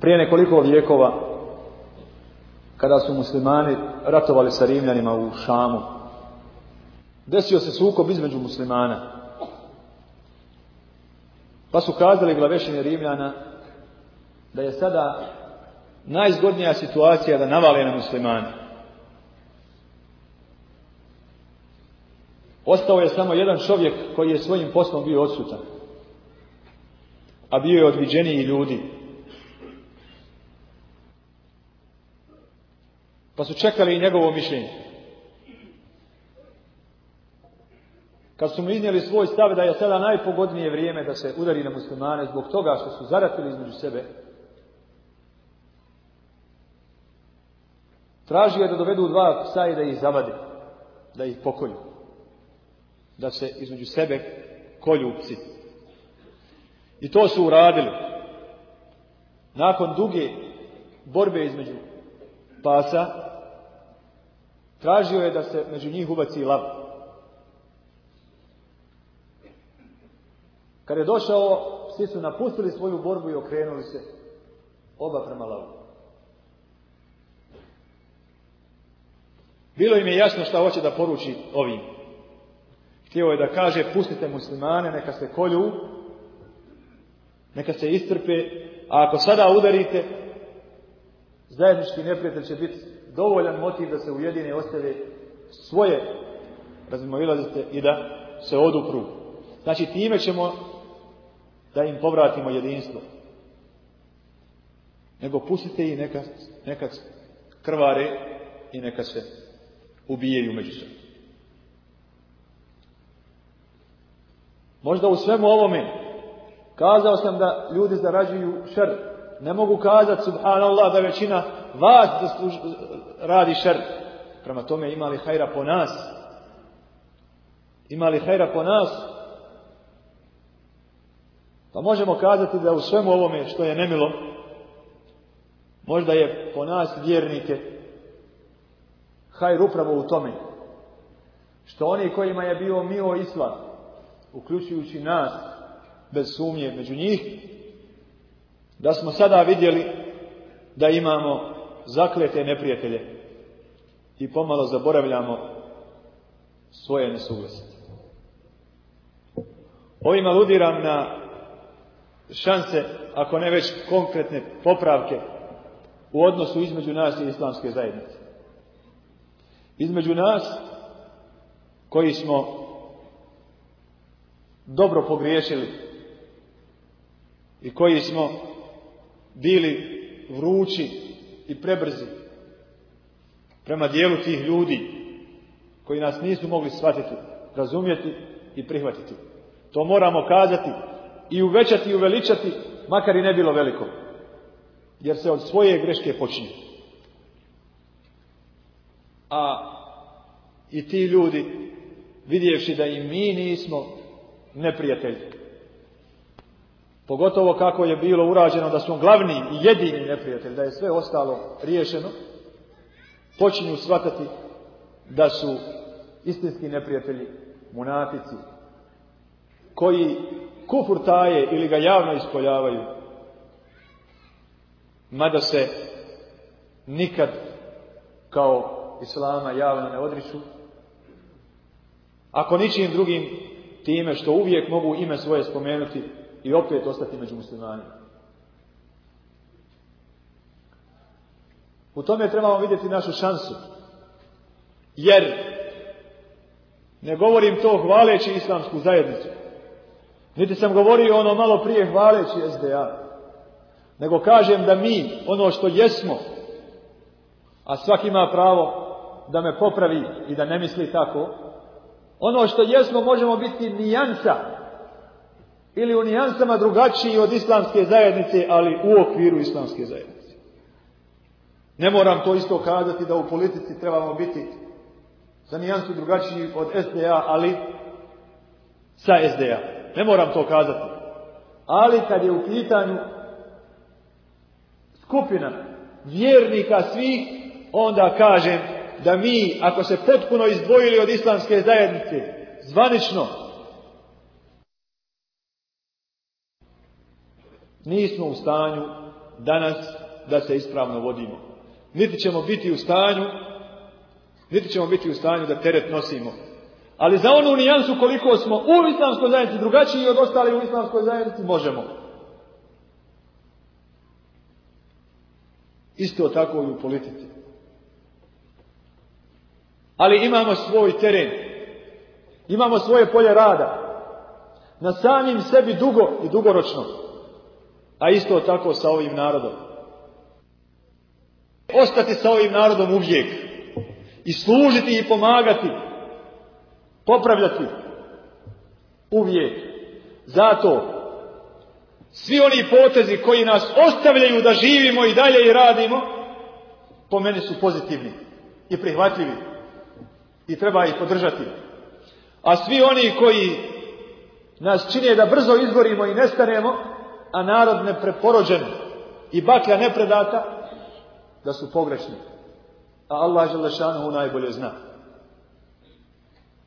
Prije nekoliko vijekova, kada su muslimani ratovali sa Rimljanima u Šamu, desio se sukob između muslimana. Pa su kazali glavešine Rimljana da je sada najzgodnija situacija da navale na muslimane. Ostao je samo jedan čovjek koji je svojim poslom bio odsutan, a bio je odviđeniji ljudi. Pa su čekali i njegovo mišljenje. Kad su mu iznijeli svoj stav da je sada najpogodnije vrijeme da se udari na muslimane zbog toga što su zaratili između sebe, tražio je da dovedu dva psa i da ih zavade, da ih pokolju, da se između sebe kolju psi. I to su uradili. Nakon duge borbe između pasa, Tražio je da se među njih ubaci lav. Kad je došao, svi su napustili svoju borbu i okrenuli se oba prema lavu. Bilo im je jasno šta hoće da poruči ovim. Htio je da kaže, pustite muslimane, neka se kolju, neka se istrpe, a ako sada udarite, zajednički neprijatelj će biti dovoljan motiv da se ujedine ostave svoje ste i da se odupru. Znači time ćemo da im povratimo jedinstvo. Nego pustite i neka, neka krvare i neka se ubijaju međusobno. Možda u svemu ovome kazao sam da ljudi zarađuju šrt ne mogu kazati, subhanallah, da većina vas radi šer. Prema tome imali hajra po nas. li hajra po nas. Pa možemo kazati da u svemu ovome što je nemilo, možda je po nas vjernike hajr upravo u tome. Što oni kojima je bio mio islam, uključujući nas, bez sumnje među njih, da smo sada vidjeli da imamo zaklete neprijatelje i pomalo zaboravljamo svoje nesuglasite. Ovim aludiram na šanse, ako ne već konkretne popravke u odnosu između nas i islamske zajednice. Između nas koji smo dobro pogriješili i koji smo bili vrući i prebrzi prema dijelu tih ljudi koji nas nisu mogli shvatiti, razumjeti i prihvatiti. To moramo kazati i uvećati i uveličati, makar i ne bilo veliko. Jer se od svoje greške počinje. A i ti ljudi, vidjevši da i mi nismo neprijatelji, Pogotovo kako je bilo urađeno da smo glavni i jedini neprijatelj, da je sve ostalo riješeno, počinju shvatati da su istinski neprijatelji munatici, koji kufur taje ili ga javno ispoljavaju, mada se nikad kao islama javno ne odriču, ako ničim drugim time što uvijek mogu ime svoje spomenuti i opet ostati među muslimanima. U tome trebamo vidjeti našu šansu. Jer ne govorim to hvaleći islamsku zajednicu. Niti sam govorio ono malo prije hvaleći SDA. Nego kažem da mi, ono što jesmo, a svaki ima pravo da me popravi i da ne misli tako, ono što jesmo možemo biti nijansa ili u nijansama drugačiji od islamske zajednice, ali u okviru islamske zajednice. Ne moram to isto kazati da u politici trebamo biti za nijansu drugačiji od SDA, ali sa SDA. Ne moram to kazati. Ali kad je u pitanju skupina vjernika svih, onda kažem da mi, ako se potpuno izdvojili od islamske zajednice, zvanično, Nismo u stanju danas da se ispravno vodimo. Niti ćemo biti u stanju, niti ćemo biti u stanju da teret nosimo. Ali za onu nijansu koliko smo u islamskoj zajednici drugačiji od ostalih u islamskoj zajednici možemo. Isto tako i u politici. Ali imamo svoj teren. Imamo svoje polje rada. Na samim sebi dugo i dugoročno. A isto tako sa ovim narodom. Ostati sa ovim narodom uvijek. I služiti i pomagati. Popravljati. Uvijek. Zato svi oni potezi koji nas ostavljaju da živimo i dalje i radimo, po meni su pozitivni i prihvatljivi. I treba ih podržati. A svi oni koji nas čine da brzo izgorimo i nestanemo, a narod nepreporođen i baklja nepredata, da su pogrešni. A Allah Želešanu najbolje zna.